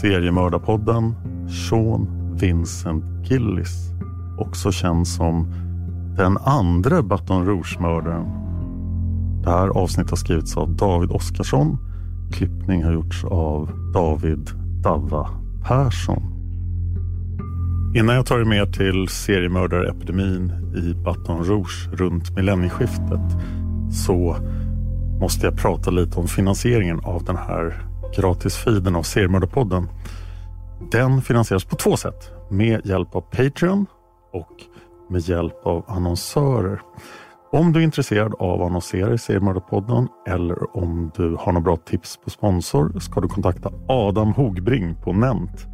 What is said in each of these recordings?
seriemördarpodden Sean Vincent Gillis, också känd som den andra Baton Rouge-mördaren. Det här avsnittet har skrivits av David Oskarsson. Klippning har gjorts av David Dava Persson. Innan jag tar er med till seriemördarepidemin i Baton Rouge runt millennieskiftet så måste jag prata lite om finansieringen av den här Gratisfiden av Seriemördarpodden. Den finansieras på två sätt. Med hjälp av Patreon och med hjälp av annonsörer. Om du är intresserad av att annonsera i Seriemördarpodden eller om du har några bra tips på sponsor ska du kontakta Adam Hogbring på Nent.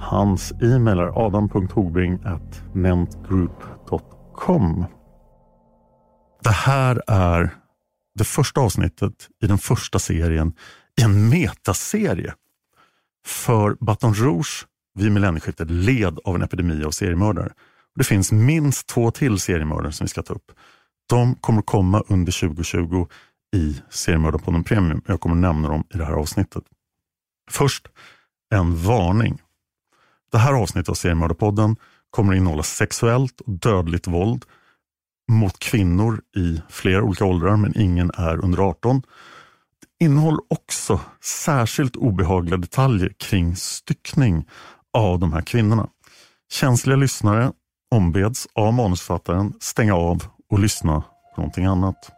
Hans e-mail är adam.hogbring.nentgroup.com Det här är det första avsnittet i den första serien en metaserie. För Baton Rouge vid millennieskiftet led av en epidemi av seriemördare. Det finns minst två till seriemördare som vi ska ta upp. De kommer att komma under 2020 i Seriemördarpodden Premium. Jag kommer nämna dem i det här avsnittet. Först en varning. Det här avsnittet av Seriemördarpodden kommer att innehålla sexuellt och dödligt våld mot kvinnor i flera olika åldrar, men ingen är under 18. Innehåller också särskilt obehagliga detaljer kring styckning av de här kvinnorna. Känsliga lyssnare ombeds av manusförfattaren stänga av och lyssna på någonting annat.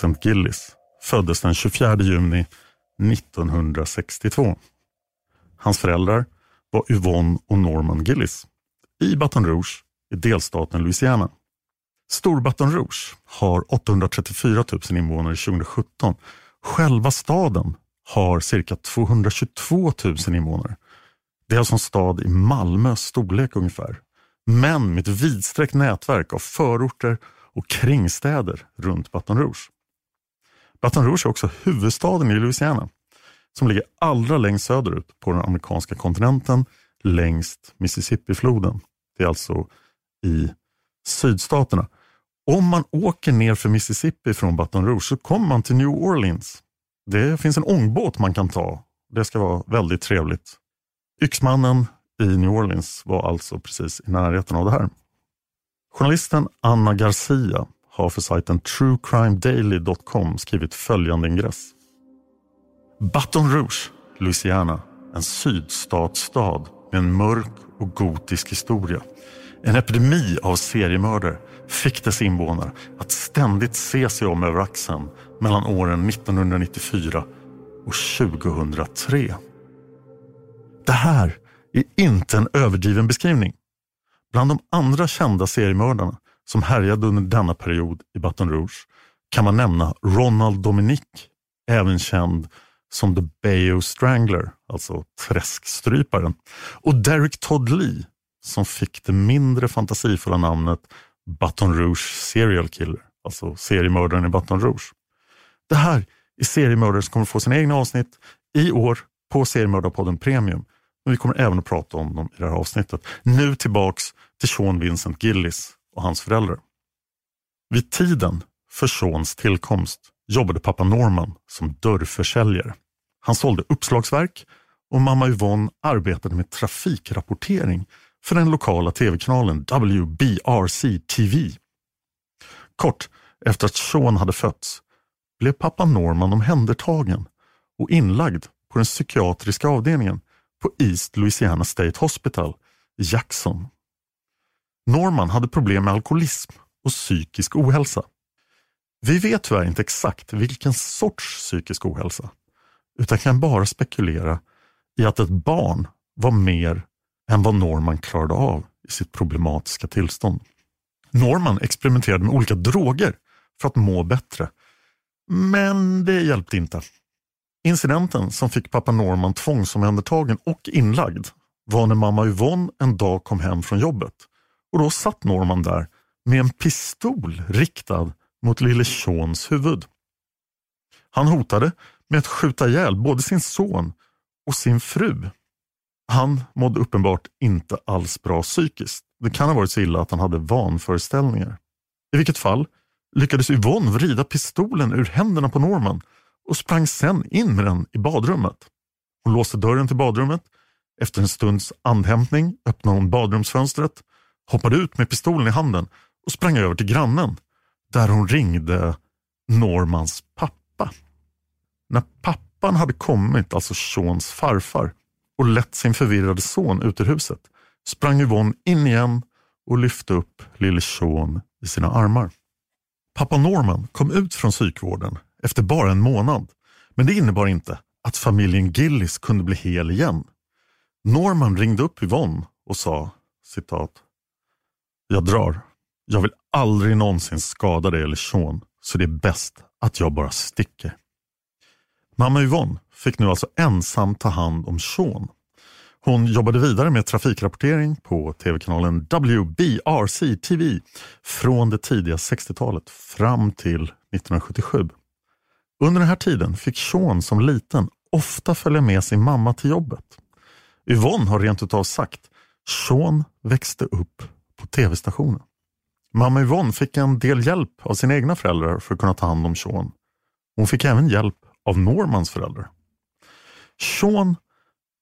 Vincent Gillis föddes den 24 juni 1962. Hans föräldrar var Yvonne och Norman Gillis i Baton Rouge i delstaten Louisiana. Stor-Baton Rouge har 834 000 invånare 2017. Själva staden har cirka 222 000 invånare. Det är alltså en stad i Malmös storlek ungefär. Men med ett vidsträckt nätverk av förorter och kringstäder runt Baton Rouge. Baton Rouge är också huvudstaden i Louisiana som ligger allra längst söderut på den amerikanska kontinenten längst Mississippifloden. Det är alltså i sydstaterna. Om man åker ner för Mississippi från Baton Rouge så kommer man till New Orleans. Det finns en ångbåt man kan ta. Det ska vara väldigt trevligt. Yxmannen i New Orleans var alltså precis i närheten av det här. Journalisten Anna Garcia har för sajten truecrimedaily.com skrivit följande ingress. Baton Rouge, Louisiana, en sydstatsstad med en mörk och gotisk historia. En epidemi av seriemördare fick dess invånare att ständigt se sig om över axeln mellan åren 1994 och 2003. Det här är inte en överdriven beskrivning. Bland de andra kända seriemördarna som härjade under denna period i Baton Rouge kan man nämna Ronald Dominic, även känd som The Bayou Strangler, alltså träskstryparen, och Derek Todd Lee som fick det mindre fantasifulla namnet Baton Rouge Serial Killer, alltså seriemördaren i Baton Rouge. Det här är seriemördare som kommer få sina egna avsnitt i år på Seriemördarpodden Premium. Men vi kommer även att prata om dem i det här avsnittet. Nu tillbaks till Sean Vincent Gillis och hans föräldrar. Vid tiden för Seans tillkomst jobbade pappa Norman som dörrförsäljare. Han sålde uppslagsverk och mamma Yvonne arbetade med trafikrapportering för den lokala tv-kanalen WBRC TV. Kort efter att Sean hade fötts blev pappa Norman omhändertagen och inlagd på den psykiatriska avdelningen på East Louisiana State Hospital i Jackson. Norman hade problem med alkoholism och psykisk ohälsa. Vi vet tyvärr inte exakt vilken sorts psykisk ohälsa utan kan bara spekulera i att ett barn var mer än vad Norman klarade av i sitt problematiska tillstånd. Norman experimenterade med olika droger för att må bättre. Men det hjälpte inte. Incidenten som fick pappa Norman tvångsomhändertagen och inlagd var när mamma Yvonne en dag kom hem från jobbet. Och Då satt Norman där med en pistol riktad mot lille Seans huvud. Han hotade med att skjuta ihjäl både sin son och sin fru. Han mådde uppenbart inte alls bra psykiskt. Det kan ha varit så illa att han hade vanföreställningar. I vilket fall lyckades Yvonne vrida pistolen ur händerna på Norman och sprang sen in med den i badrummet. Hon låste dörren till badrummet. Efter en stunds andhämtning öppnade hon badrumsfönstret, hoppade ut med pistolen i handen och sprang över till grannen där hon ringde Normans pappa. När pappan hade kommit, alltså Seans farfar, och lett sin förvirrade son ut ur huset sprang Yvonne in igen och lyfte upp lille Sean i sina armar. Pappa Norman kom ut från psykvården efter bara en månad. Men det innebar inte att familjen Gillis kunde bli hel igen. Norman ringde upp Yvonne och sa citat. Jag drar. Jag vill aldrig någonsin skada dig eller Sean, så det är bäst att jag bara sticker. Mamma Yvonne fick nu alltså ensam ta hand om Sean. Hon jobbade vidare med trafikrapportering på tv-kanalen WBRC TV från det tidiga 60-talet fram till 1977. Under den här tiden fick Sean som liten ofta följa med sin mamma till jobbet. Yvonne har rent utav sagt Sean växte upp på tv-stationen. Mamma Yvonne fick en del hjälp av sina egna föräldrar för att kunna ta hand om Sean. Hon fick även hjälp av Normans föräldrar. Sean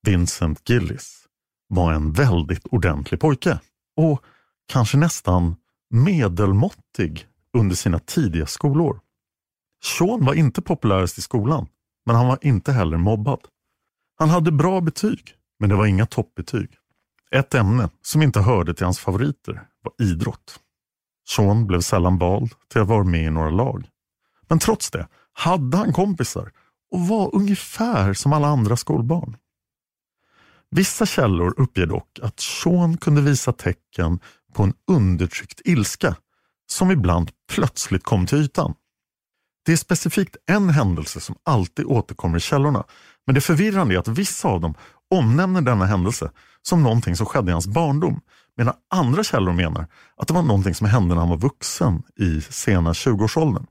Vincent Gillis var en väldigt ordentlig pojke och kanske nästan medelmåttig under sina tidiga skolår. Sean var inte populärast i skolan, men han var inte heller mobbad. Han hade bra betyg, men det var inga toppbetyg. Ett ämne som inte hörde till hans favoriter var idrott. Sean blev sällan vald till att vara med i några lag. Men trots det hade han kompisar och var ungefär som alla andra skolbarn. Vissa källor uppger dock att Sean kunde visa tecken på en undertryckt ilska som ibland plötsligt kom till ytan. Det är specifikt en händelse som alltid återkommer i källorna men det förvirrande är att vissa av dem omnämner denna händelse som någonting som skedde i hans barndom medan andra källor menar att det var någonting som hände när han var vuxen i sena 20-årsåldern.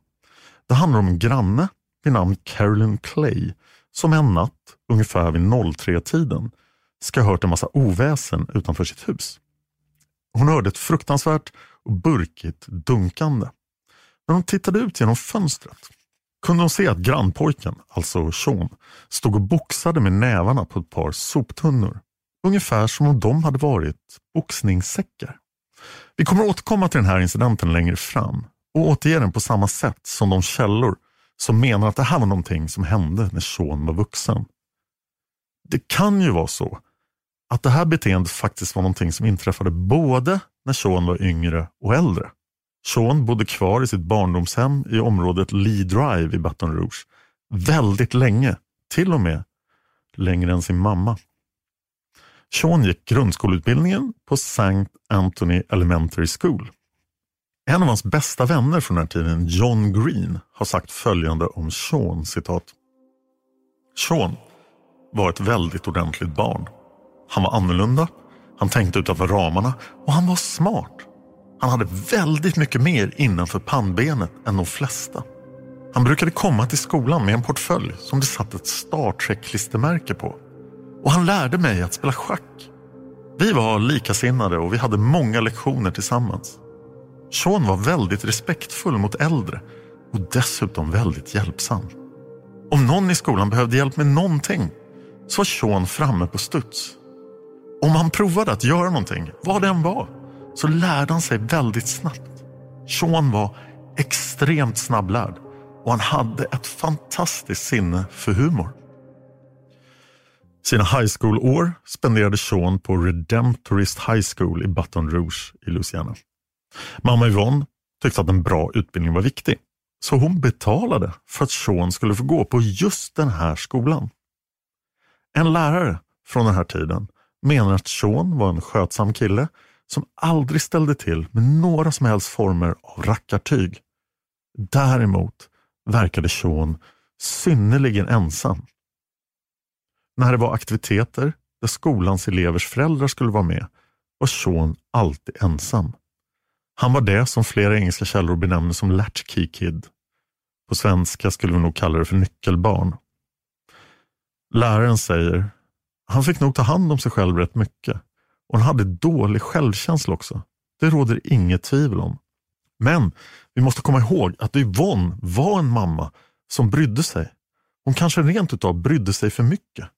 Det handlar om en granne vid namn Carolyn Clay som en natt, ungefär vid 03-tiden, ska ha hört en massa oväsen utanför sitt hus. Hon hörde ett fruktansvärt och burkigt dunkande. När hon tittade ut genom fönstret kunde hon se att grannpojken, alltså Sean, stod och boxade med nävarna på ett par soptunnor. Ungefär som om de hade varit boxningssäckar. Vi kommer återkomma till den här incidenten längre fram och återge den på samma sätt som de källor som menar att det här var någonting som hände när Sean var vuxen. Det kan ju vara så att det här beteendet faktiskt var någonting som inträffade både när Sean var yngre och äldre. Sean bodde kvar i sitt barndomshem i området Lee Drive i Baton Rouge väldigt länge, till och med längre än sin mamma. Sean gick grundskoleutbildningen på St. Anthony Elementary School. En av hans bästa vänner från den här tiden, John Green, har sagt följande om Sean, citat. Sean var ett väldigt ordentligt barn. Han var annorlunda, han tänkte utanför ramarna och han var smart. Han hade väldigt mycket mer innanför pannbenet än de flesta. Han brukade komma till skolan med en portfölj som det satt ett Star Trek-klistermärke på. Och han lärde mig att spela schack. Vi var likasinnade och vi hade många lektioner tillsammans. Sean var väldigt respektfull mot äldre och dessutom väldigt hjälpsam. Om någon i skolan behövde hjälp med någonting så var Sean framme på studs. Om han provade att göra någonting, vad det än var, så lärde han sig väldigt snabbt. Sean var extremt snabblärd och han hade ett fantastiskt sinne för humor. Sina high school-år spenderade Sean på Redemptorist High School i Baton Rouge i Louisiana. Mamma Yvonne tyckte att en bra utbildning var viktig, så hon betalade för att Sean skulle få gå på just den här skolan. En lärare från den här tiden menar att Sean var en skötsam kille som aldrig ställde till med några som helst former av rackartyg. Däremot verkade Sean synnerligen ensam när det var aktiviteter där skolans elevers föräldrar skulle vara med var Sean alltid ensam. Han var det som flera engelska källor benämner som latchkey kid. På svenska skulle vi nog kalla det för nyckelbarn. Läraren säger, han fick nog ta hand om sig själv rätt mycket och han hade dålig självkänsla också. Det råder inget tvivel om. Men vi måste komma ihåg att Yvonne var en mamma som brydde sig. Hon kanske rent utav brydde sig för mycket.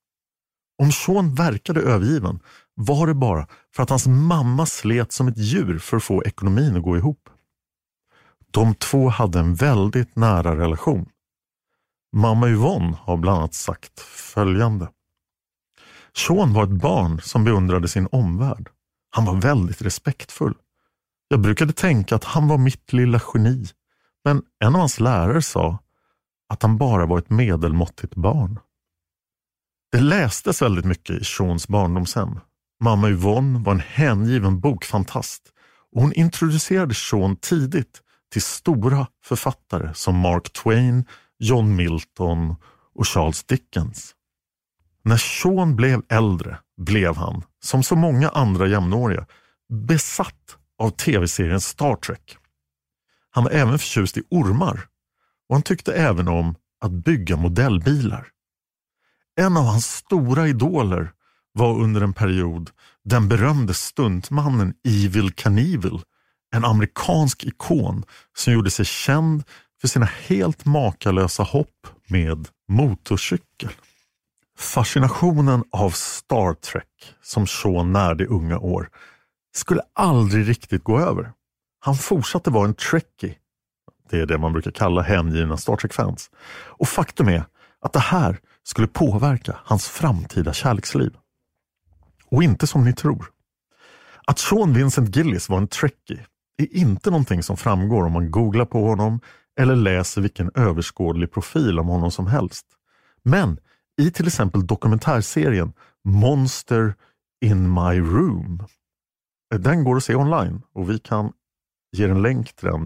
Om Sean verkade övergiven var det bara för att hans mamma slet som ett djur för att få ekonomin att gå ihop. De två hade en väldigt nära relation. Mamma Yvonne har bland annat sagt följande. Sean var ett barn som beundrade sin omvärld. Han var väldigt respektfull. Jag brukade tänka att han var mitt lilla geni, men en av hans lärare sa att han bara var ett medelmåttigt barn. Det lästes väldigt mycket i Seans barndomshem. Mamma Yvonne var en hängiven bokfantast och hon introducerade Sean tidigt till stora författare som Mark Twain, John Milton och Charles Dickens. När Sean blev äldre blev han, som så många andra jämnåriga, besatt av tv-serien Star Trek. Han var även förtjust i ormar och han tyckte även om att bygga modellbilar. En av hans stora idoler var under en period den berömde stuntmannen Evil Knievel, en amerikansk ikon som gjorde sig känd för sina helt makalösa hopp med motorcykel. Fascinationen av Star Trek som Sean närde i unga år skulle aldrig riktigt gå över. Han fortsatte vara en trekkie. Det är det man brukar kalla hängivna Star Trek-fans. Och faktum är att det här skulle påverka hans framtida kärleksliv. Och inte som ni tror. Att Sean Vincent Gillis var en trekkie är inte någonting som framgår om man googlar på honom eller läser vilken överskådlig profil om honom som helst. Men i till exempel dokumentärserien Monster in my room. Den går att se online och vi kan ge en länk till den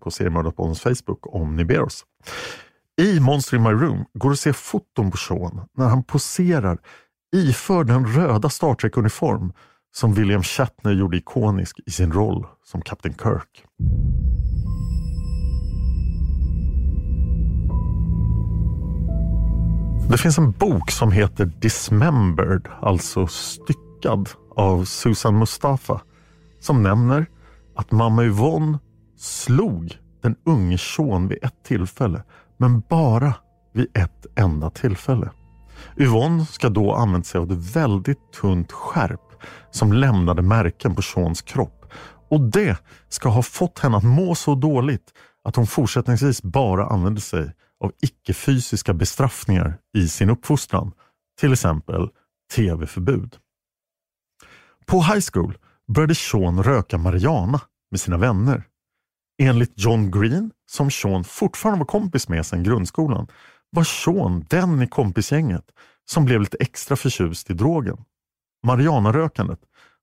på Seriemördarpoddens Facebook om ni ber oss. I Monster in my room går att se foton på Sean när han poserar iförd den röda Star Trek-uniform som William Shatner gjorde ikonisk i sin roll som Kapten Kirk. Det finns en bok som heter Dismembered, alltså styckad, av Susan Mustafa som nämner att mamma Yvonne slog den unge Sean vid ett tillfälle, men bara vid ett enda tillfälle. Yvonne ska då ha använt sig av ett väldigt tunt skärp som lämnade märken på Seans kropp. Och det ska ha fått henne att må så dåligt att hon fortsättningsvis bara använde sig av icke-fysiska bestraffningar i sin uppfostran. Till exempel tv-förbud. På high school började Sean röka marijuana med sina vänner. Enligt John Green, som Sean fortfarande var kompis med sedan grundskolan, var Sean den i kompisgänget som blev lite extra förtjust i drogen. Marijuanarökandet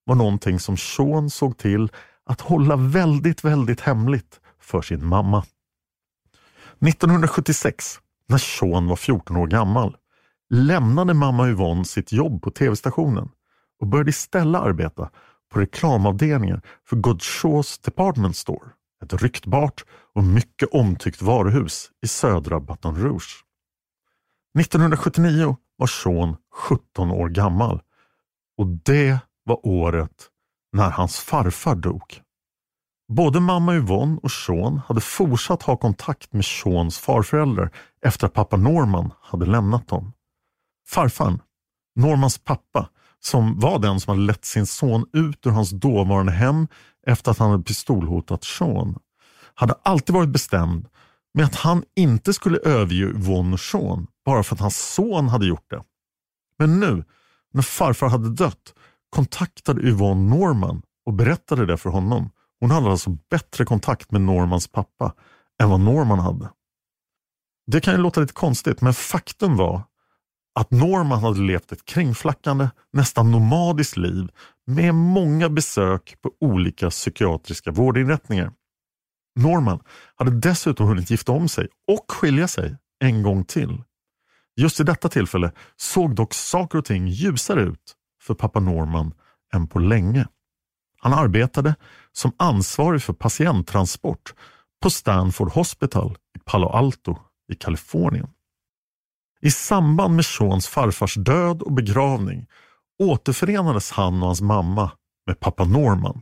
var någonting som Sean såg till att hålla väldigt, väldigt hemligt för sin mamma. 1976, när Sean var 14 år gammal, lämnade mamma Yvonne sitt jobb på tv-stationen och började istället arbeta på reklamavdelningen för Godshaws Department Store. Ett ryktbart och mycket omtyckt varuhus i södra Baton Rouge. 1979 var Sean 17 år gammal och det var året när hans farfar dog. Både mamma Yvonne och Sean hade fortsatt ha kontakt med Seans farföräldrar efter att pappa Norman hade lämnat dem. Farfan, Normans pappa, som var den som hade lett sin son ut ur hans dåvarande hem efter att han hade pistolhotat Sean, hade alltid varit bestämd med att han inte skulle överge Yvonne och Sean bara för att hans son hade gjort det. Men nu, när farfar hade dött, kontaktade Yvonne Norman och berättade det för honom. Hon hade alltså bättre kontakt med Normans pappa än vad Norman hade. Det kan ju låta lite konstigt, men faktum var att Norman hade levt ett kringflackande, nästan nomadiskt liv med många besök på olika psykiatriska vårdinrättningar. Norman hade dessutom hunnit gifta om sig och skilja sig en gång till. Just i detta tillfälle såg dock saker och ting ljusare ut för pappa Norman än på länge. Han arbetade som ansvarig för patienttransport på Stanford Hospital i Palo Alto i Kalifornien. I samband med Seans farfars död och begravning återförenades han och hans mamma med pappa Norman.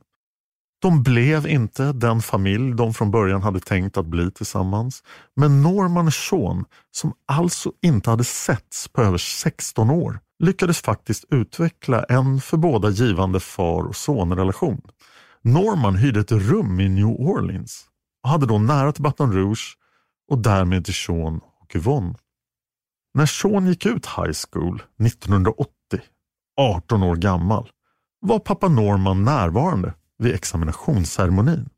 De blev inte den familj de från början hade tänkt att bli tillsammans. Men Norman och Sean, som alltså inte hade setts på över 16 år, lyckades faktiskt utveckla en för båda givande far och sonrelation. Norman hyrde ett rum i New Orleans och hade då nära till Baton Rouge och därmed till Sean och Yvonne. När Sean gick ut high school 1980, 18 år gammal, var pappa Norman närvarande vid examinationsceremonin.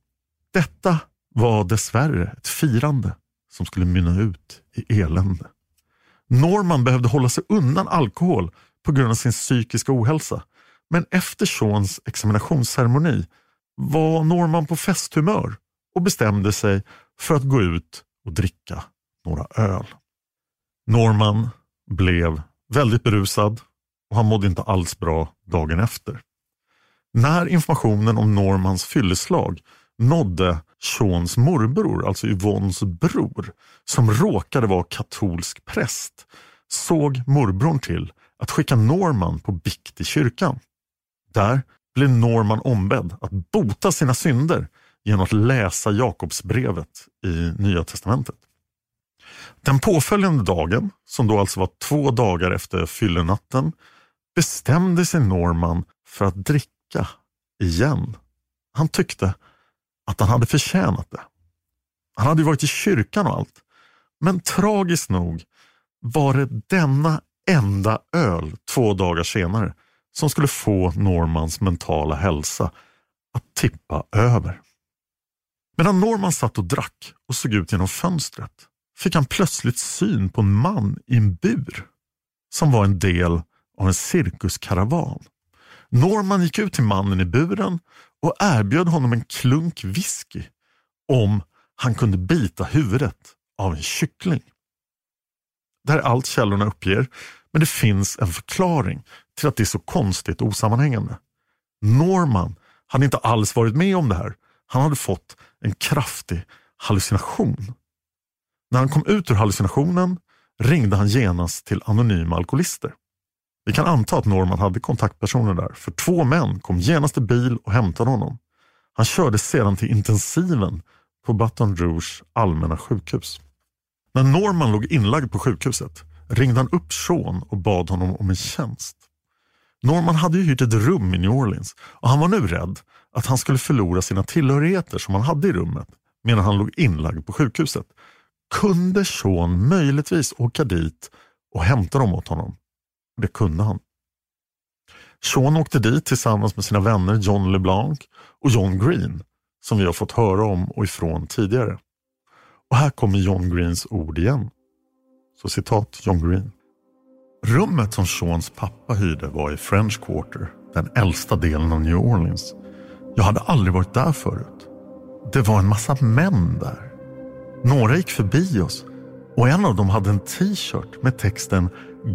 Detta var dessvärre ett firande som skulle mynna ut i elände. Norman behövde hålla sig undan alkohol på grund av sin psykiska ohälsa. Men efter Seans examinationsceremoni var Norman på festhumör och bestämde sig för att gå ut och dricka några öl. Norman blev väldigt berusad och han mådde inte alls bra dagen efter. När informationen om Normans fylleslag nådde Seans morbror, alltså Yvonnes bror, som råkade vara katolsk präst, såg morbrorn till att skicka Norman på bikt i kyrkan. Där blev Norman ombedd att bota sina synder genom att läsa Jakobsbrevet i Nya Testamentet. Den påföljande dagen, som då alltså var två dagar efter fyllenatten, bestämde sig Norman för att dricka igen. Han tyckte att han hade förtjänat det. Han hade ju varit i kyrkan och allt. Men tragiskt nog var det denna enda öl två dagar senare som skulle få Normans mentala hälsa att tippa över. Medan Norman satt och drack och såg ut genom fönstret fick han plötsligt syn på en man i en bur som var en del av en cirkuskaravan. Norman gick ut till mannen i buren och erbjöd honom en klunk whisky om han kunde bita huvudet av en kyckling. Det här är allt källorna uppger, men det finns en förklaring till att det är så konstigt och osammanhängande. Norman hade inte alls varit med om det här. Han hade fått en kraftig hallucination. När han kom ut ur hallucinationen ringde han genast till anonyma alkoholister. Vi kan anta att Norman hade kontaktpersoner där, för två män kom genast i bil och hämtade honom. Han kördes sedan till intensiven på Baton Rouge allmänna sjukhus. När Norman låg inlagd på sjukhuset ringde han upp Sean och bad honom om en tjänst. Norman hade ju hyrt ett rum i New Orleans och han var nu rädd att han skulle förlora sina tillhörigheter som han hade i rummet medan han låg inlagd på sjukhuset. Kunde Sean möjligtvis åka dit och hämta dem åt honom? Det kunde han. Sean åkte dit tillsammans med sina vänner John LeBlanc och John Green som vi har fått höra om och ifrån tidigare. Och här kommer John Greens ord igen. Så citat John Green. Rummet som Seans pappa hyrde var i French Quarter, den äldsta delen av New Orleans. Jag hade aldrig varit där förut. Det var en massa män där. Några gick förbi oss och en av dem hade en t-shirt med texten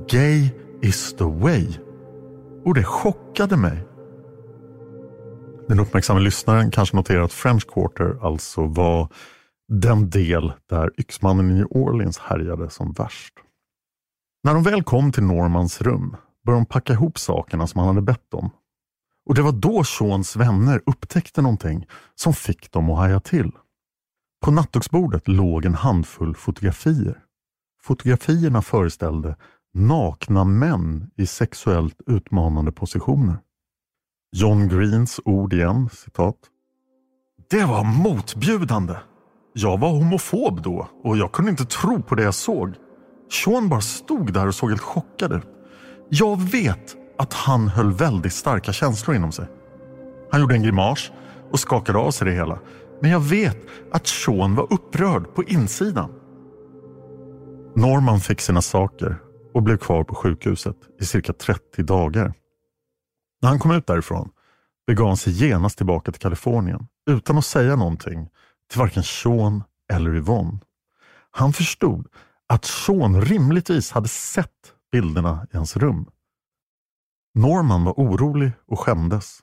Gay is the way. Och det chockade mig. Den uppmärksamma lyssnaren kanske noterar att French Quarter alltså var den del där yxmannen i New Orleans härjade som värst. När de väl kom till Normans rum började de packa ihop sakerna som han hade bett om. Och det var då Seans vänner upptäckte någonting som fick dem att haja till. På nattduksbordet låg en handfull fotografier. Fotografierna föreställde nakna män i sexuellt utmanande positioner. John Greens ord igen, citat. Det var motbjudande. Jag var homofob då och jag kunde inte tro på det jag såg. Sean bara stod där och såg helt chockad ut. Jag vet att han höll väldigt starka känslor inom sig. Han gjorde en grimas och skakade av sig det hela. Men jag vet att Sean var upprörd på insidan. Norman fick sina saker och blev kvar på sjukhuset i cirka 30 dagar. När han kom ut därifrån begav han sig genast tillbaka till Kalifornien utan att säga någonting till varken Sean eller Yvonne. Han förstod att Sean rimligtvis hade sett bilderna i hans rum. Norman var orolig och skämdes.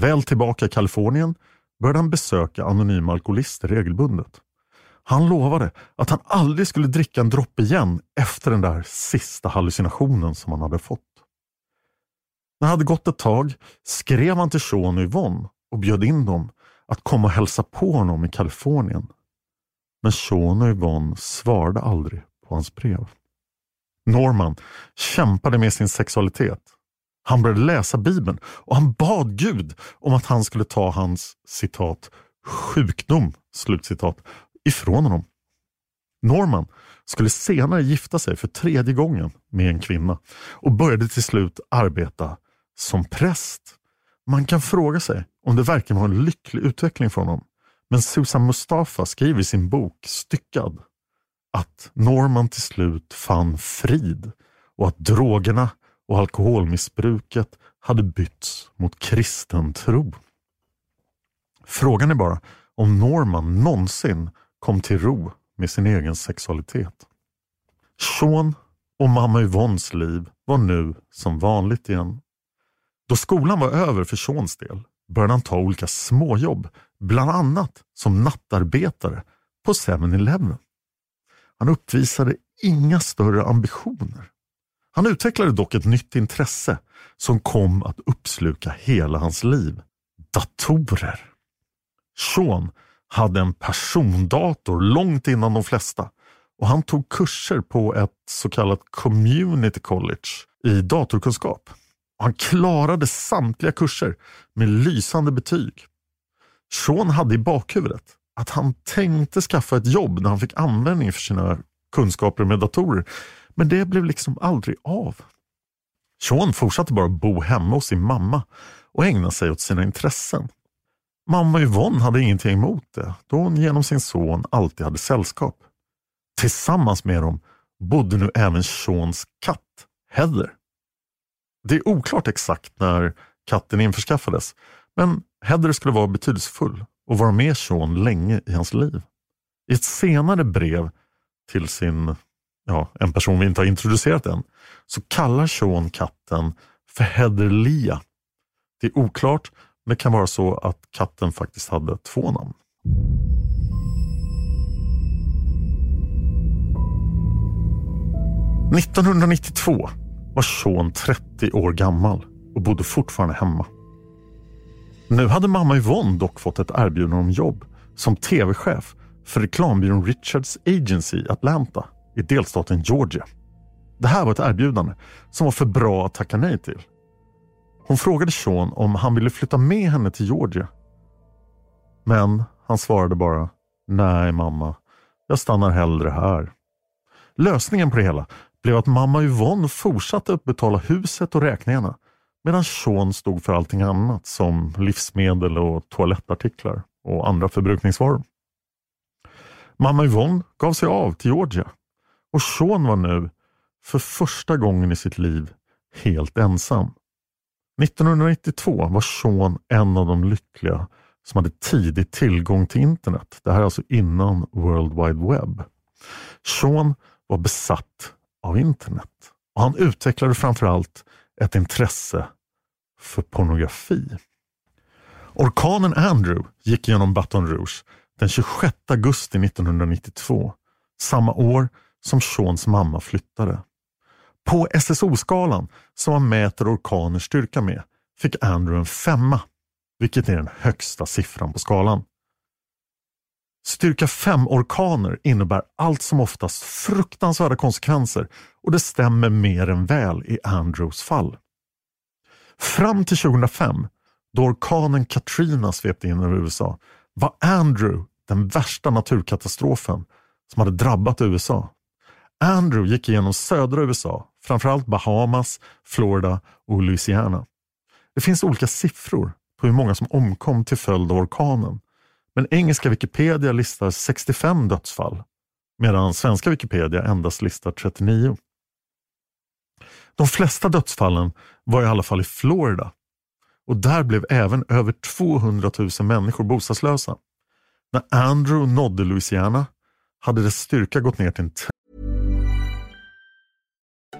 Väl tillbaka i Kalifornien började han besöka anonyma alkoholister regelbundet. Han lovade att han aldrig skulle dricka en droppe igen efter den där sista hallucinationen som han hade fått. När det hade gått ett tag skrev han till Sean och Yvonne och bjöd in dem att komma och hälsa på honom i Kalifornien. Men Sean och Yvonne svarade aldrig på hans brev. Norman kämpade med sin sexualitet. Han började läsa Bibeln och han bad Gud om att han skulle ta hans citat sjukdom slutcitat ifrån honom. Norman skulle senare gifta sig för tredje gången med en kvinna och började till slut arbeta som präst. Man kan fråga sig om det verkligen var en lycklig utveckling för honom. Men Susan Mustafa skriver i sin bok Styckad att Norman till slut fann frid och att drogerna och alkoholmissbruket hade bytts mot kristen tro. Frågan är bara om Norman någonsin kom till ro med sin egen sexualitet. Sean och mamma Yvonnes liv var nu som vanligt igen. Då skolan var över för Seans del började han ta olika småjobb, bland annat som nattarbetare på 7-Eleven. Han uppvisade inga större ambitioner. Han utvecklade dock ett nytt intresse som kom att uppsluka hela hans liv. Datorer. Sean hade en persondator långt innan de flesta och han tog kurser på ett så kallat community college i datorkunskap. Han klarade samtliga kurser med lysande betyg. Sean hade i bakhuvudet att han tänkte skaffa ett jobb när han fick användning för sina kunskaper med datorer. Men det blev liksom aldrig av. Sean fortsatte bara bo hemma hos sin mamma och ägna sig åt sina intressen. Mamma Yvonne hade ingenting emot det då hon genom sin son alltid hade sällskap. Tillsammans med dem bodde nu även Seans katt Heather. Det är oklart exakt när katten införskaffades men Heather skulle vara betydelsefull och vara med Sean länge i hans liv. I ett senare brev till sin, ja, en person vi inte har introducerat än, så kallar Sean katten för Heather Lia. Det är oklart, det kan vara så att katten faktiskt hade två namn. –1992 var Sean 30 år gammal och bodde fortfarande hemma. Nu hade mamma Yvonne dock fått ett erbjudande om jobb som tv-chef för reklambyrån Richards Agency i Atlanta i delstaten Georgia. Det här var ett erbjudande som var för bra att tacka nej till. Hon frågade Sean om han ville flytta med henne till Georgia. Men han svarade bara Nej mamma, jag stannar hellre här. Lösningen på det hela blev att mamma Yvonne fortsatte att betala huset och räkningarna medan Sean stod för allting annat som livsmedel och toalettartiklar och andra förbrukningsvaror. Mamma Yvonne gav sig av till Georgia och Sean var nu för första gången i sitt liv helt ensam. 1992 var Sean en av de lyckliga som hade tidig tillgång till internet. Det här är alltså innan World Wide Web. Sean var besatt av internet och han utvecklade framförallt ett intresse för pornografi. Orkanen Andrew gick genom Baton Rouge den 26 augusti 1992, samma år som Seans mamma flyttade. På SSO-skalan som man mäter orkaners styrka med fick Andrew en femma, vilket är den högsta siffran på skalan. Styrka 5-orkaner innebär allt som oftast fruktansvärda konsekvenser och det stämmer mer än väl i Andrews fall. Fram till 2005, då orkanen Katrina svepte in över USA, var Andrew den värsta naturkatastrofen som hade drabbat USA. Andrew gick igenom södra USA, framförallt Bahamas, Florida och Louisiana. Det finns olika siffror på hur många som omkom till följd av orkanen. Men engelska Wikipedia listar 65 dödsfall medan svenska Wikipedia endast listar 39. De flesta dödsfallen var i alla fall i Florida och där blev även över 200 000 människor bostadslösa. När Andrew nådde Louisiana hade dess styrka gått ner till en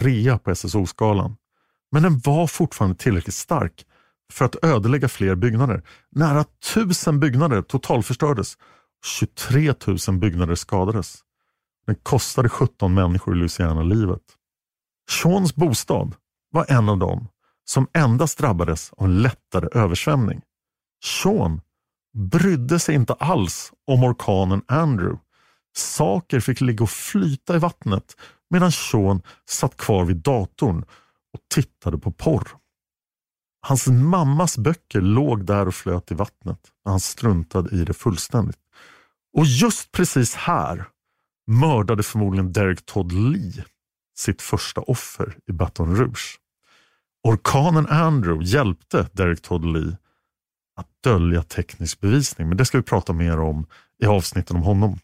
rea på SSO-skalan. Men den var fortfarande tillräckligt stark för att ödelägga fler byggnader. Nära tusen byggnader totalförstördes. 23 000 byggnader skadades. Den kostade 17 människor i Louisiana livet. Seans bostad var en av dem som endast drabbades av en lättare översvämning. Sean brydde sig inte alls om orkanen Andrew. Saker fick ligga och flyta i vattnet medan Sean satt kvar vid datorn och tittade på porr. Hans mammas böcker låg där och flöt i vattnet Men han struntade i det fullständigt. Och just precis här mördade förmodligen Derek Todd Lee sitt första offer i Baton Rouge. Orkanen Andrew hjälpte Derek Todd Lee att dölja teknisk bevisning, men det ska vi prata mer om i avsnitten om honom.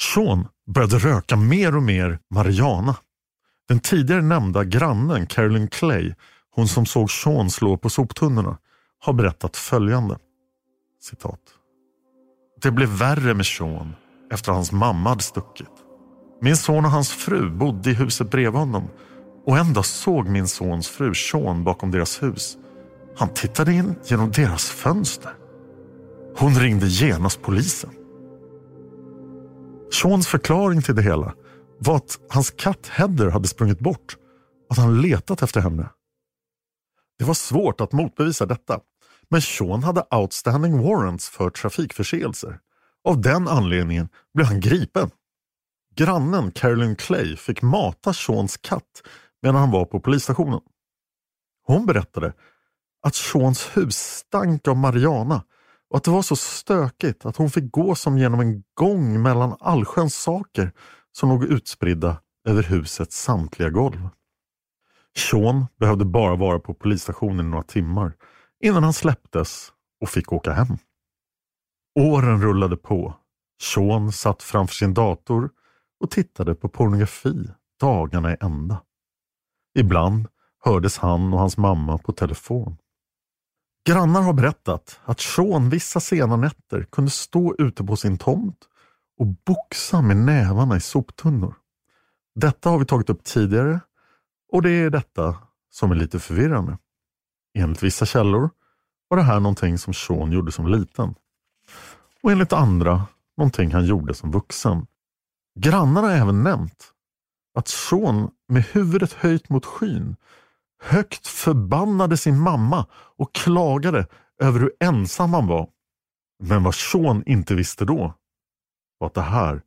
Sean började röka mer och mer marijuana. Den tidigare nämnda grannen Carolyn Clay, hon som såg Sean slå på soptunnorna, har berättat följande. Citat. Det blev värre med Sean efter att hans mamma hade stuckit. Min son och hans fru bodde i huset bredvid honom och en dag såg min sons fru Sean bakom deras hus. Han tittade in genom deras fönster. Hon ringde genast polisen. Seans förklaring till det hela var att hans katt Heather hade sprungit bort och att han letat efter henne. Det var svårt att motbevisa detta, men Sean hade outstanding warrants för trafikförseelser. Av den anledningen blev han gripen. Grannen Carolyn Clay fick mata Seans katt medan han var på polisstationen. Hon berättade att Seans hus stank av Mariana och att det var så stökigt att hon fick gå som genom en gång mellan allsköns saker som låg utspridda över husets samtliga golv. Sean behövde bara vara på polisstationen i några timmar innan han släpptes och fick åka hem. Åren rullade på. Sean satt framför sin dator och tittade på pornografi dagarna i ända. Ibland hördes han och hans mamma på telefon. Grannar har berättat att Sean vissa sena nätter kunde stå ute på sin tomt och boxa med nävarna i soptunnor. Detta har vi tagit upp tidigare och det är detta som är lite förvirrande. Enligt vissa källor var det här någonting som Sean gjorde som liten. Och enligt andra någonting han gjorde som vuxen. Grannarna har även nämnt att Sean med huvudet höjt mot skyn högt förbannade sin mamma och klagade över hur ensam han var. Men vad Sean inte visste då var att det här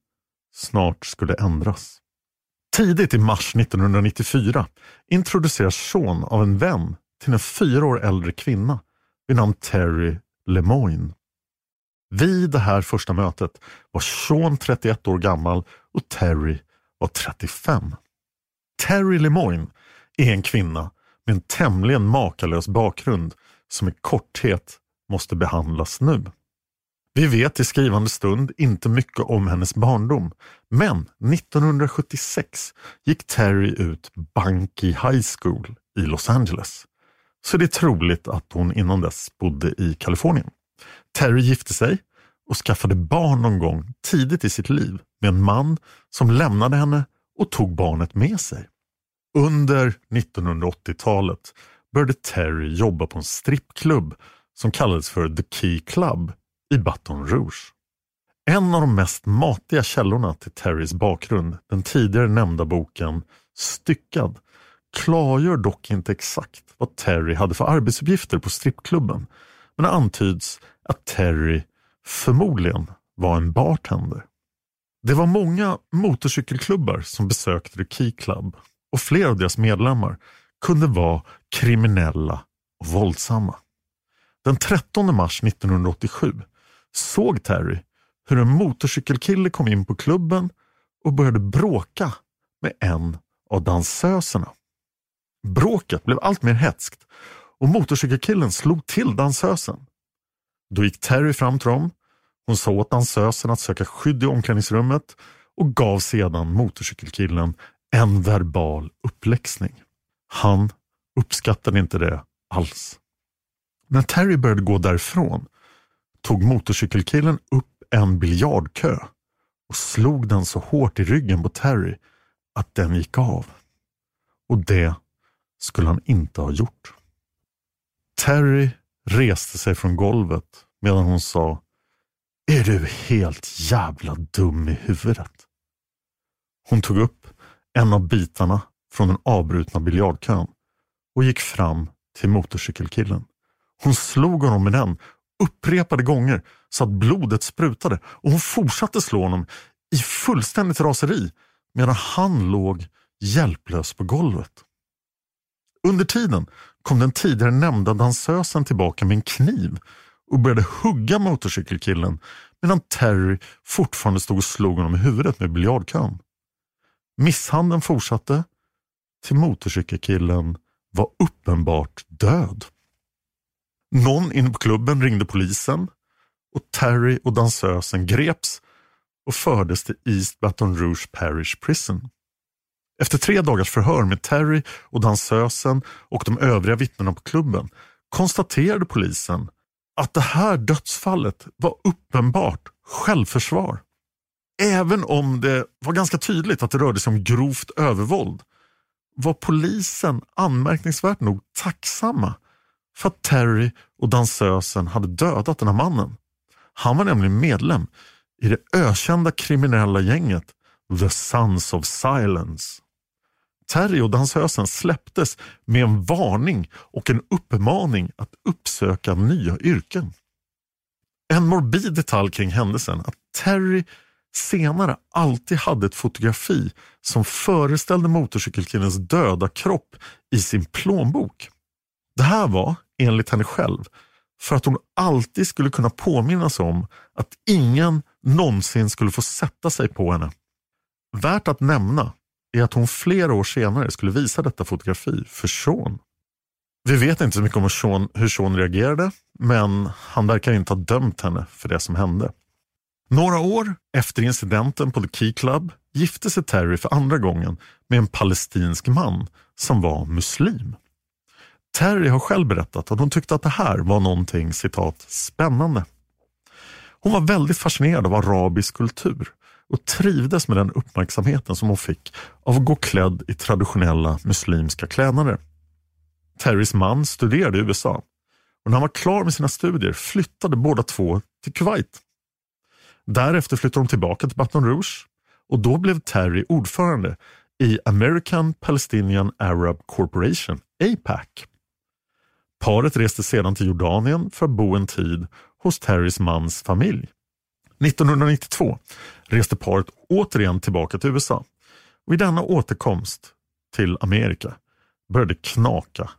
snart skulle ändras. Tidigt i mars 1994 introduceras Sean av en vän till en fyra år äldre kvinna vid namn Terry Lemoyne. Vid det här första mötet var Sean 31 år gammal och Terry var 35. Terry Lemoyne är en kvinna med en tämligen makalös bakgrund som i korthet måste behandlas nu. Vi vet i skrivande stund inte mycket om hennes barndom, men 1976 gick Terry ut Bunky High School i Los Angeles. Så det är troligt att hon innan dess bodde i Kalifornien. Terry gifte sig och skaffade barn någon gång tidigt i sitt liv med en man som lämnade henne och tog barnet med sig. Under 1980-talet började Terry jobba på en strippklubb som kallades för The Key Club i Baton Rouge. En av de mest matiga källorna till Terrys bakgrund, den tidigare nämnda boken Styckad, klargör dock inte exakt vad Terry hade för arbetsuppgifter på strippklubben. Men det antyds att Terry förmodligen var en bartender. Det var många motorcykelklubbar som besökte The Key Club och flera av deras medlemmar kunde vara kriminella och våldsamma. Den 13 mars 1987 såg Terry hur en motorcykelkille kom in på klubben och började bråka med en av dansöserna. Bråket blev allt mer hätskt och motorcykelkillen slog till dansösen. Då gick Terry fram till dem. Hon sa åt dansösen att söka skydd i omklädningsrummet och gav sedan motorcykelkillen en verbal uppläxning. Han uppskattade inte det alls. När Terry började gå därifrån tog motorcykelkillen upp en biljardkö och slog den så hårt i ryggen på Terry att den gick av. Och det skulle han inte ha gjort. Terry reste sig från golvet medan hon sa Är du helt jävla dum i huvudet? Hon tog upp en av bitarna från den avbrutna biljardkön och gick fram till motorcykelkillen. Hon slog honom med den upprepade gånger så att blodet sprutade och hon fortsatte slå honom i fullständigt raseri medan han låg hjälplös på golvet. Under tiden kom den tidigare nämnda dansösen tillbaka med en kniv och började hugga motorcykelkillen medan Terry fortfarande stod och slog honom i huvudet med biljardkön. Misshandeln fortsatte till motorcykelkillen var uppenbart död. Någon inne på klubben ringde polisen och Terry och dansösen greps och fördes till East Baton Rouge Parish Prison. Efter tre dagars förhör med Terry och dansösen och de övriga vittnena på klubben konstaterade polisen att det här dödsfallet var uppenbart självförsvar. Även om det var ganska tydligt att det rörde sig om grovt övervåld var polisen anmärkningsvärt nog tacksamma för att Terry och dansösen hade dödat den här mannen. Han var nämligen medlem i det ökända kriminella gänget The Sons of Silence. Terry och dansösen släpptes med en varning och en uppmaning att uppsöka nya yrken. En morbid detalj kring händelsen att Terry senare alltid hade ett fotografi som föreställde motorcykelkillens döda kropp i sin plånbok. Det här var, enligt henne själv, för att hon alltid skulle kunna påminnas om att ingen någonsin skulle få sätta sig på henne. Värt att nämna är att hon flera år senare skulle visa detta fotografi för Sean. Vi vet inte så mycket om Sean, hur Sean reagerade, men han verkar inte ha dömt henne för det som hände. Några år efter incidenten på The Key Club gifte sig Terry för andra gången med en palestinsk man som var muslim. Terry har själv berättat att hon tyckte att det här var någonting citat spännande. Hon var väldigt fascinerad av arabisk kultur och trivdes med den uppmärksamheten som hon fick av att gå klädd i traditionella muslimska klädnader. Terrys man studerade i USA och när han var klar med sina studier flyttade båda två till Kuwait. Därefter flyttade de tillbaka till Baton Rouge och då blev Terry ordförande i American Palestinian Arab Corporation, APAC. Paret reste sedan till Jordanien för att bo en tid hos Terrys mans familj. 1992 reste paret återigen tillbaka till USA. Vid denna återkomst till Amerika började knaka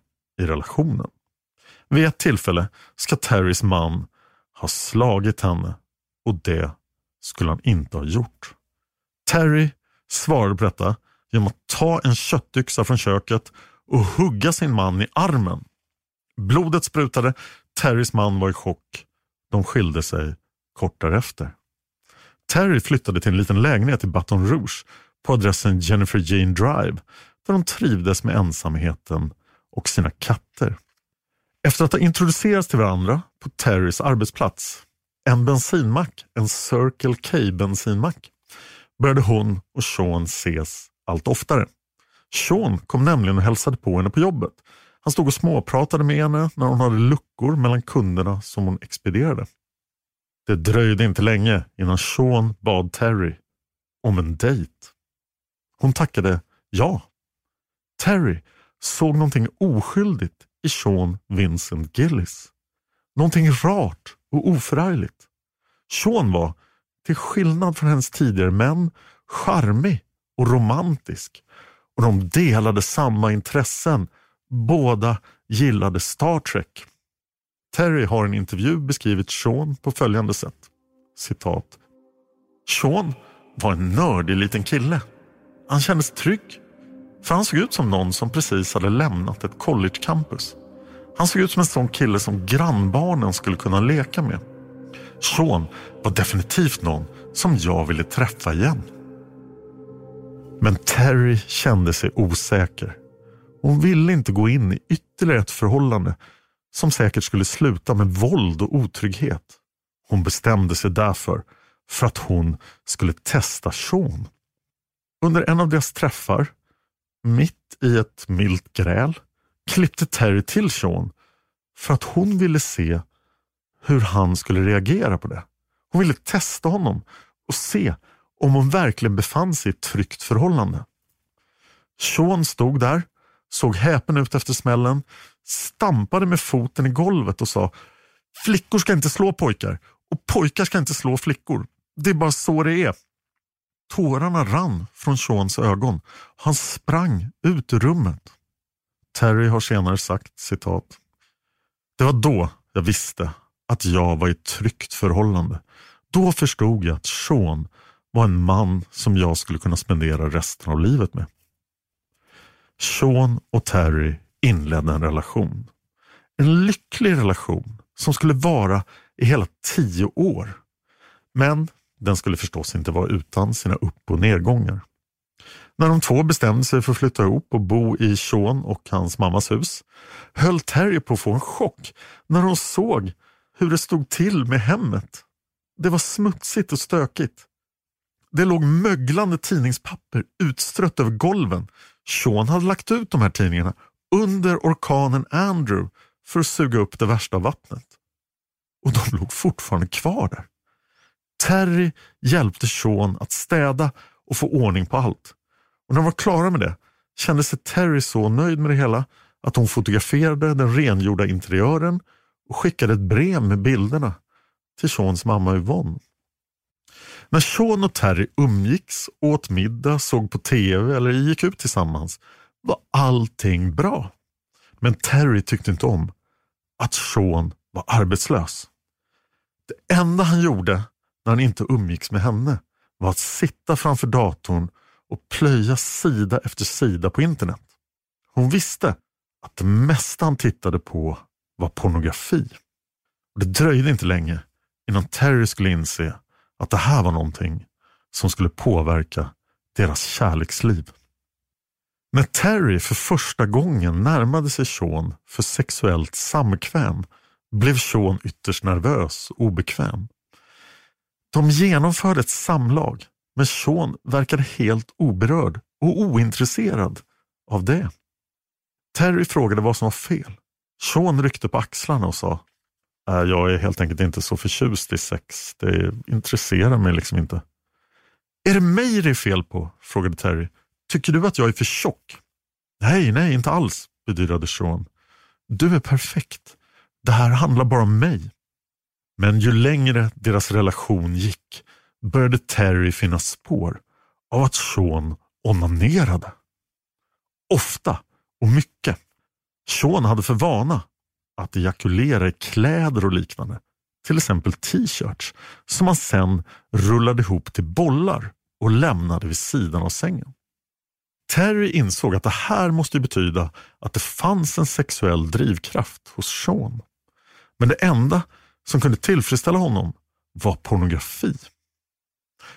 i relationen. Vid ett tillfälle ska Terrys man ha slagit henne och det skulle han inte ha gjort. Terry svarade på detta genom att ta en köttyxa från köket och hugga sin man i armen. Blodet sprutade, Terrys man var i chock. De skilde sig kort därefter. Terry flyttade till en liten lägenhet i Baton Rouge på adressen Jennifer Jane Drive där de trivdes med ensamheten och sina katter. Efter att ha introducerats till varandra på Terrys arbetsplats, en bensinmack, en Circle K bensinmack, började hon och Sean ses allt oftare. Sean kom nämligen och hälsade på henne på jobbet. Han stod och småpratade med henne när hon hade luckor mellan kunderna som hon expedierade. Det dröjde inte länge innan Sean bad Terry om en dejt. Hon tackade ja. Terry såg någonting oskyldigt i Sean Vincent Gillis. Någonting rart och oförargligt. Sean var, till skillnad från hennes tidigare män, charmig och romantisk. Och de delade samma intressen. Båda gillade Star Trek. Terry har i en intervju beskrivit Sean på följande sätt. Citat. Sean var en nördig liten kille. Han kändes trygg. För han såg ut som någon som precis hade lämnat ett collegecampus. Han såg ut som en sån kille som grannbarnen skulle kunna leka med. Sean var definitivt någon som jag ville träffa igen. Men Terry kände sig osäker. Hon ville inte gå in i ytterligare ett förhållande som säkert skulle sluta med våld och otrygghet. Hon bestämde sig därför för att hon skulle testa Sean. Under en av deras träffar, mitt i ett milt gräl, klippte Terry till Sean för att hon ville se hur han skulle reagera på det. Hon ville testa honom och se om hon verkligen befann sig i ett tryggt förhållande. Sean stod där, såg häpen ut efter smällen, stampade med foten i golvet och sa Flickor ska inte slå pojkar och pojkar ska inte slå flickor. Det är bara så det är. Tårarna rann från Seans ögon. Han sprang ut ur rummet. Terry har senare sagt citat. Det var då jag visste att jag var i ett tryggt förhållande. Då förstod jag att Sean var en man som jag skulle kunna spendera resten av livet med. Sean och Terry inledde en relation. En lycklig relation som skulle vara i hela tio år. Men den skulle förstås inte vara utan sina upp och nedgångar. När de två bestämde sig för att flytta ihop och bo i Sean och hans mammas hus höll Terry på att få en chock när hon såg hur det stod till med hemmet. Det var smutsigt och stökigt. Det låg möglande tidningspapper utstrött över golven. Sean hade lagt ut de här tidningarna under orkanen Andrew för att suga upp det värsta vattnet. Och de låg fortfarande kvar där. Terry hjälpte Sean att städa och få ordning på allt. Och när de var klara med det kände sig Terry så nöjd med det hela att hon fotograferade den rengjorda interiören och skickade ett brev med bilderna till Seans mamma Yvonne. När Sean och Terry umgicks, åt middag, såg på TV eller gick ut tillsammans var allting bra. Men Terry tyckte inte om att Sean var arbetslös. Det enda han gjorde när han inte umgicks med henne var att sitta framför datorn och plöja sida efter sida på internet. Hon visste att det mesta han tittade på var pornografi. Och Det dröjde inte länge innan Terry skulle inse att det här var någonting som skulle påverka deras kärleksliv. När Terry för första gången närmade sig Sean för sexuellt samkväm blev Sean ytterst nervös och obekväm. De genomförde ett samlag men Sean verkade helt oberörd och ointresserad av det. Terry frågade vad som var fel. Sean ryckte på axlarna och sa äh, Jag är helt enkelt inte så förtjust i sex. Det intresserar mig liksom inte. Är det mig det är fel på? frågade Terry. Tycker du att jag är för tjock? Nej, nej, inte alls, bedyrade Sean. Du är perfekt. Det här handlar bara om mig. Men ju längre deras relation gick började Terry finna spår av att Sean onanerade. Ofta och mycket. Sean hade för vana att ejakulera i kläder och liknande. Till exempel t-shirts som han sen rullade ihop till bollar och lämnade vid sidan av sängen. Terry insåg att det här måste betyda att det fanns en sexuell drivkraft hos Sean. Men det enda som kunde tillfredsställa honom var pornografi.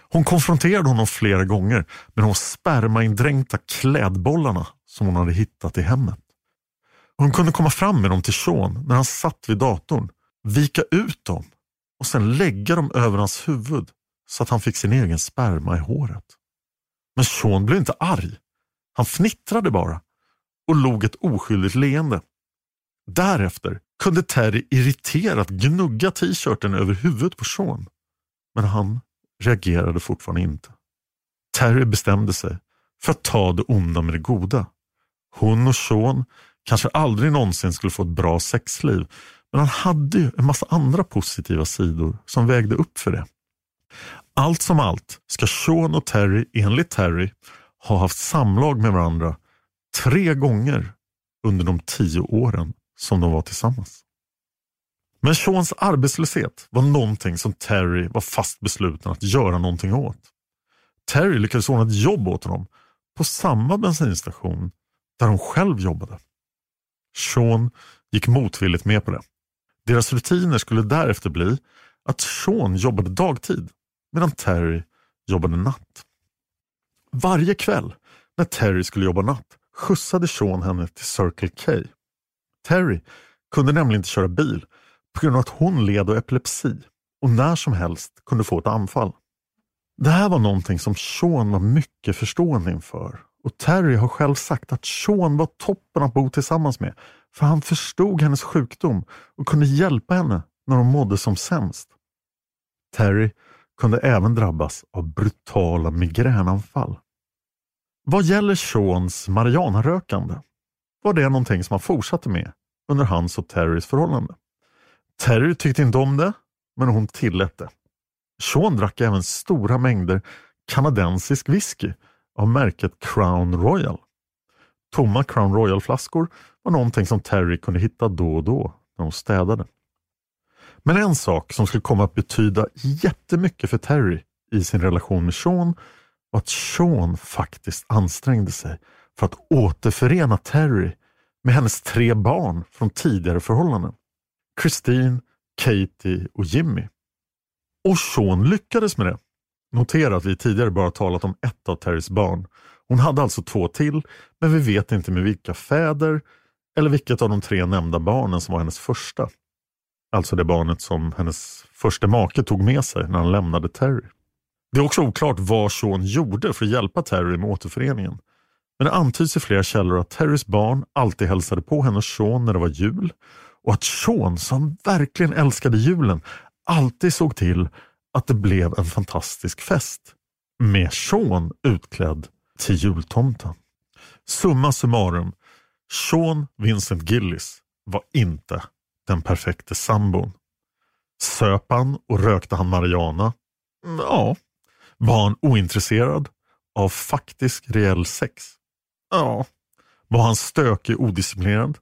Hon konfronterade honom flera gånger med de spermaindränkta klädbollarna som hon hade hittat i hemmet. Hon kunde komma fram med dem till Sean när han satt vid datorn, vika ut dem och sen lägga dem över hans huvud så att han fick sin egen sperma i håret. Men Sean blev inte arg. Han fnittrade bara och log ett oskyldigt leende Därefter kunde Terry irriterat gnugga t-shirten över huvudet på Sean. Men han reagerade fortfarande inte. Terry bestämde sig för att ta det onda med det goda. Hon och Sean kanske aldrig någonsin skulle få ett bra sexliv men han hade ju en massa andra positiva sidor som vägde upp för det. Allt som allt ska Sean och Terry enligt Terry ha haft samlag med varandra tre gånger under de tio åren som de var tillsammans. Men Seans arbetslöshet var någonting som Terry var fast besluten att göra någonting åt. Terry lyckades ordna ett jobb åt honom på samma bensinstation där hon själv jobbade. Sean gick motvilligt med på det. Deras rutiner skulle därefter bli att Sean jobbade dagtid medan Terry jobbade natt. Varje kväll när Terry skulle jobba natt skjutsade Sean henne till Circle K. Terry kunde nämligen inte köra bil på grund av att hon led av epilepsi och när som helst kunde få ett anfall. Det här var någonting som Sean var mycket förstående inför och Terry har själv sagt att Sean var toppen att bo tillsammans med för han förstod hennes sjukdom och kunde hjälpa henne när hon mådde som sämst. Terry kunde även drabbas av brutala migränanfall. Vad gäller Seans marijuanarökande var det någonting som han fortsatte med under hans och Terrys förhållande. Terry tyckte inte om det, men hon tillät det. Sean drack även stora mängder kanadensisk whisky av märket Crown Royal. Tomma Crown Royal-flaskor var någonting som Terry kunde hitta då och då när hon städade. Men en sak som skulle komma att betyda jättemycket för Terry i sin relation med Sean var att Sean faktiskt ansträngde sig för att återförena Terry med hennes tre barn från tidigare förhållanden. Christine, Katie och Jimmy. Och Sean lyckades med det. Notera att vi tidigare bara talat om ett av Terrys barn. Hon hade alltså två till, men vi vet inte med vilka fäder eller vilket av de tre nämnda barnen som var hennes första. Alltså det barnet som hennes första make tog med sig när han lämnade Terry. Det är också oklart vad Sean gjorde för att hjälpa Terry med återföreningen. Men det antyds i flera källor att Terrys barn alltid hälsade på henne och Sean när det var jul och att Sean, som verkligen älskade julen, alltid såg till att det blev en fantastisk fest. Med Sean utklädd till jultomten. Summa summarum, Sean Vincent Gillis var inte den perfekte sambon. Söp han och rökte han marijuana? Ja. Var han ointresserad av faktisk reell sex? Ja. Var han stökig och odisciplinerad?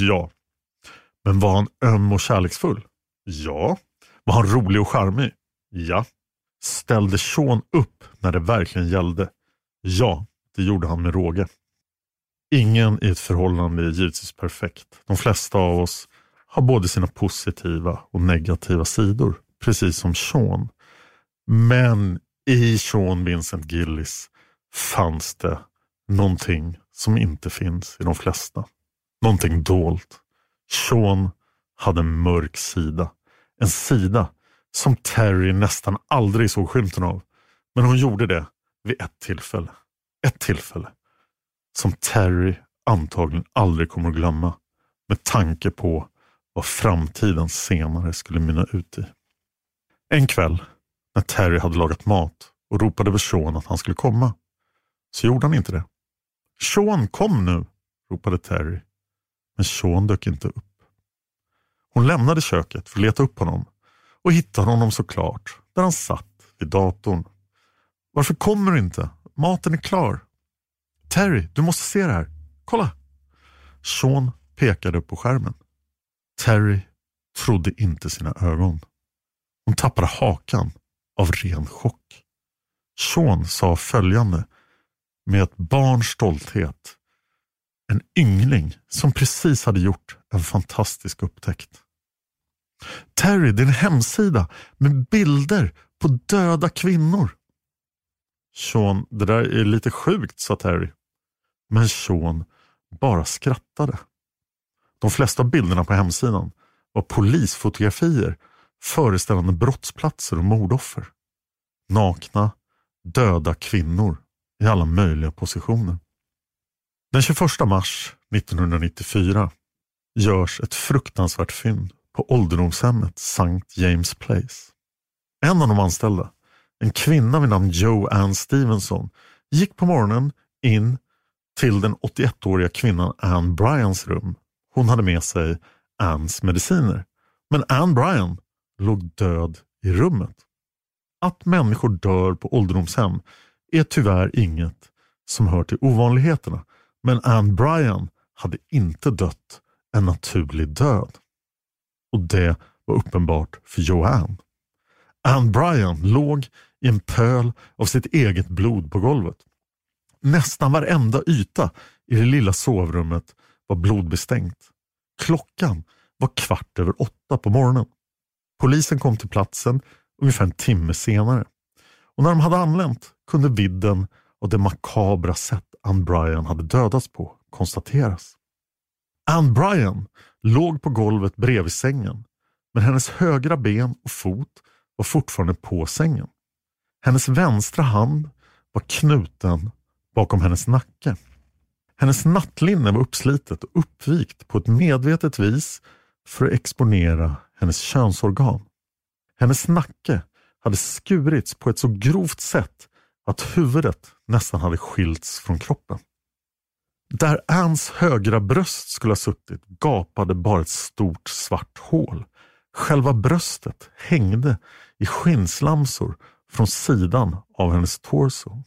Ja. Men var han öm och kärleksfull? Ja. Var han rolig och charmig? Ja. Ställde Sean upp när det verkligen gällde? Ja, det gjorde han med råge. Ingen i ett förhållande är givetvis perfekt. De flesta av oss har både sina positiva och negativa sidor, precis som Sean. Men i Sean Vincent Gillis fanns det någonting som inte finns i de flesta. Någonting dolt. Sean hade en mörk sida. En sida som Terry nästan aldrig såg skymten av. Men hon gjorde det vid ett tillfälle. Ett tillfälle som Terry antagligen aldrig kommer att glömma med tanke på vad framtiden senare skulle mynna ut i. En kväll när Terry hade lagat mat och ropade på Sean att han skulle komma så gjorde han inte det. Sean kom nu, ropade Terry. Men Sean dök inte upp. Hon lämnade köket för att leta upp honom och hittade honom såklart där han satt vid datorn. Varför kommer du inte? Maten är klar. Terry, du måste se det här. Kolla! Sean pekade upp på skärmen. Terry trodde inte sina ögon. Hon tappade hakan av ren chock. Sean sa följande med ett barns stolthet. En yngling som precis hade gjort en fantastisk upptäckt. Terry, din hemsida med bilder på döda kvinnor. Sean, det där är lite sjukt, sa Terry. Men Sean bara skrattade. De flesta bilderna på hemsidan var polisfotografier föreställande brottsplatser och mordoffer. Nakna, döda kvinnor i alla möjliga positioner. Den 21 mars 1994 görs ett fruktansvärt fynd på ålderdomshemmet St. James Place. En av de anställda, en kvinna vid namn Joe Ann Stevenson, gick på morgonen in till den 81-åriga kvinnan Ann Bryans rum. Hon hade med sig Anns mediciner. Men Ann Bryan låg död i rummet. Att människor dör på ålderdomshem är tyvärr inget som hör till ovanligheterna. Men Anne Bryan hade inte dött en naturlig död. Och det var uppenbart för Joanne. Anne Bryan låg i en pöl av sitt eget blod på golvet. Nästan varenda yta i det lilla sovrummet var blodbestänkt. Klockan var kvart över åtta på morgonen. Polisen kom till platsen ungefär en timme senare. Och när de hade anlänt kunde vidden av det makabra sätt Ann Bryan hade dödats på konstateras. Ann Bryan låg på golvet bredvid sängen men hennes högra ben och fot var fortfarande på sängen. Hennes vänstra hand var knuten bakom hennes nacke. Hennes nattlinne var uppslitet och uppvikt på ett medvetet vis för att exponera hennes könsorgan. Hennes nacke hade skurits på ett så grovt sätt att huvudet nästan hade skilts från kroppen. Där Anns högra bröst skulle ha suttit gapade bara ett stort svart hål. Själva bröstet hängde i skinnslamsor från sidan av hennes torso.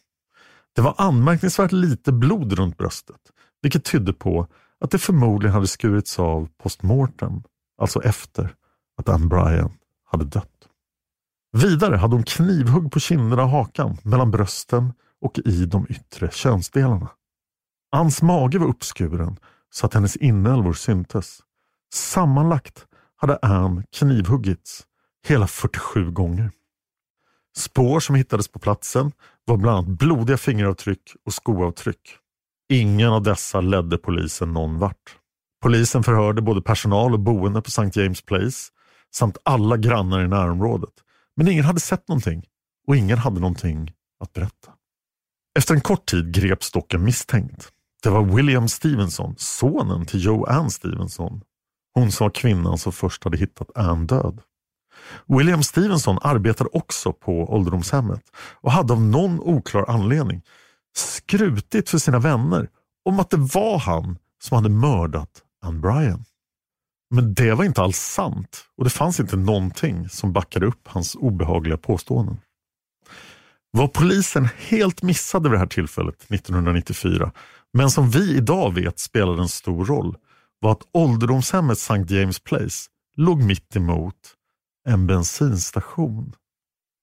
Det var anmärkningsvärt lite blod runt bröstet, vilket tydde på att det förmodligen hade skurits av postmortem, alltså efter att Ann Bryan hade dött. Vidare hade hon knivhugg på kinderna och hakan, mellan brösten och i de yttre könsdelarna. Anns mage var uppskuren så att hennes inälvor syntes. Sammanlagt hade Ann knivhuggits hela 47 gånger. Spår som hittades på platsen var bland annat blodiga fingeravtryck och skoavtryck. Ingen av dessa ledde polisen någon vart. Polisen förhörde både personal och boende på St. James Place samt alla grannar i närområdet. Men ingen hade sett någonting och ingen hade någonting att berätta. Efter en kort tid greps dock en misstänkt. Det var William Stevenson, sonen till Joanne Stevenson. Hon som var kvinnan som först hade hittat Anne död. William Stevenson arbetade också på ålderdomshemmet och hade av någon oklar anledning skrutit för sina vänner om att det var han som hade mördat Anne Bryan. Men det var inte alls sant och det fanns inte någonting som backade upp hans obehagliga påståenden. Vad polisen helt missade vid det här tillfället 1994 men som vi idag vet spelade en stor roll var att ålderdomshemmet St. James Place låg mitt emot en bensinstation.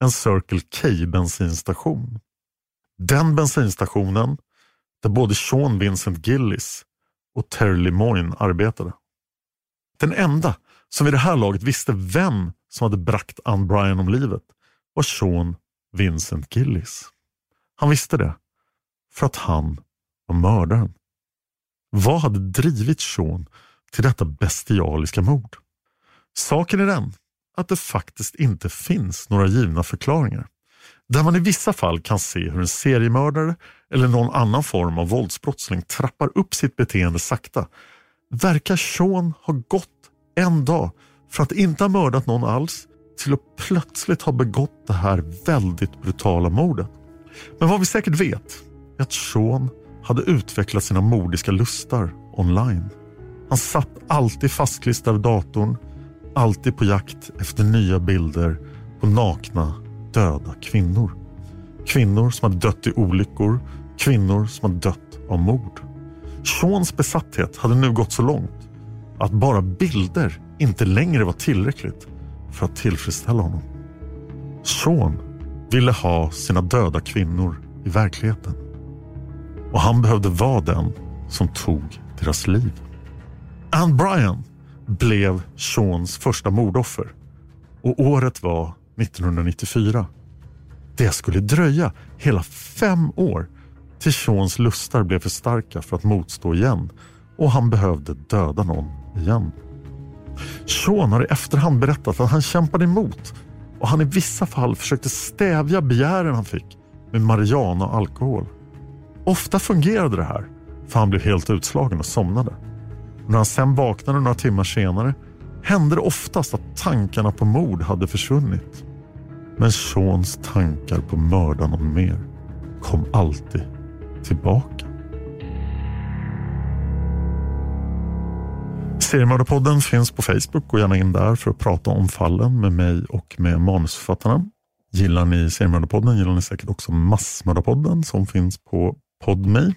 En Circle K bensinstation. Den bensinstationen där både Sean Vincent Gillis och Terry Lemoyne arbetade. Den enda som vid det här laget visste vem som hade bragt Ann Bryan om livet var Sean Vincent Gillis. Han visste det för att han var mördaren. Vad hade drivit Sean till detta bestialiska mord? Saken är den att det faktiskt inte finns några givna förklaringar. Där man i vissa fall kan se hur en seriemördare eller någon annan form av våldsbrottsling trappar upp sitt beteende sakta verkar Sean ha gått en dag från att inte ha mördat någon alls till att plötsligt ha begått det här väldigt brutala mordet. Men vad vi säkert vet är att Sean hade utvecklat sina mordiska lustar online. Han satt alltid fastklistrad vid datorn, alltid på jakt efter nya bilder på nakna, döda kvinnor. Kvinnor som hade dött i olyckor, kvinnor som hade dött av mord. Seans besatthet hade nu gått så långt att bara bilder inte längre var tillräckligt för att tillfredsställa honom. Sean ville ha sina döda kvinnor i verkligheten. Och han behövde vara den som tog deras liv. Ann Bryan blev Seans första mordoffer och året var 1994. Det skulle dröja hela fem år Tichons lustar blev för starka för att motstå igen och han behövde döda någon igen. Sean har i efterhand berättat att han kämpade emot och han i vissa fall försökte stävja begären han fick med marijuana och alkohol. Ofta fungerade det här för han blev helt utslagen och somnade. När han sen vaknade några timmar senare hände det oftast att tankarna på mord hade försvunnit. Men Seans tankar på att mörda någon mer kom alltid tillbaka. Seriemördarpodden finns på Facebook. Gå gärna in där för att prata om fallen med mig och med manusförfattarna. Gillar ni Seriemördarpodden gillar ni säkert också Massmördarpodden som finns på Podme.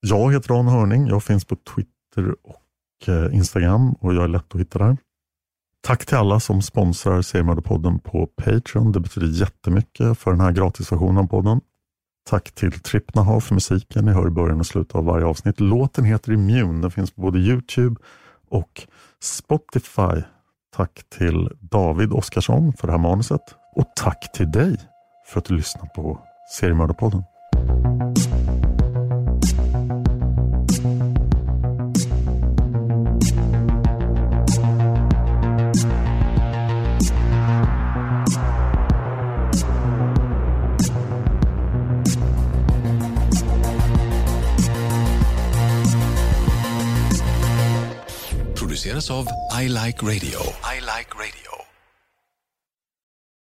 Jag heter Dan Hörning. Jag finns på Twitter och eh, Instagram och jag är lätt att hitta där. Tack till alla som sponsrar Seriemördarpodden på Patreon. Det betyder jättemycket för den här gratisversionen av podden. Tack till Trippnaha för musiken ni hör i början och slutet av varje avsnitt. Låten heter Immune. Den finns på både Youtube och Spotify. Tack till David Oskarsson för det här manuset och tack till dig för att du lyssnar på Seriemördarpodden. Of I Like Radio.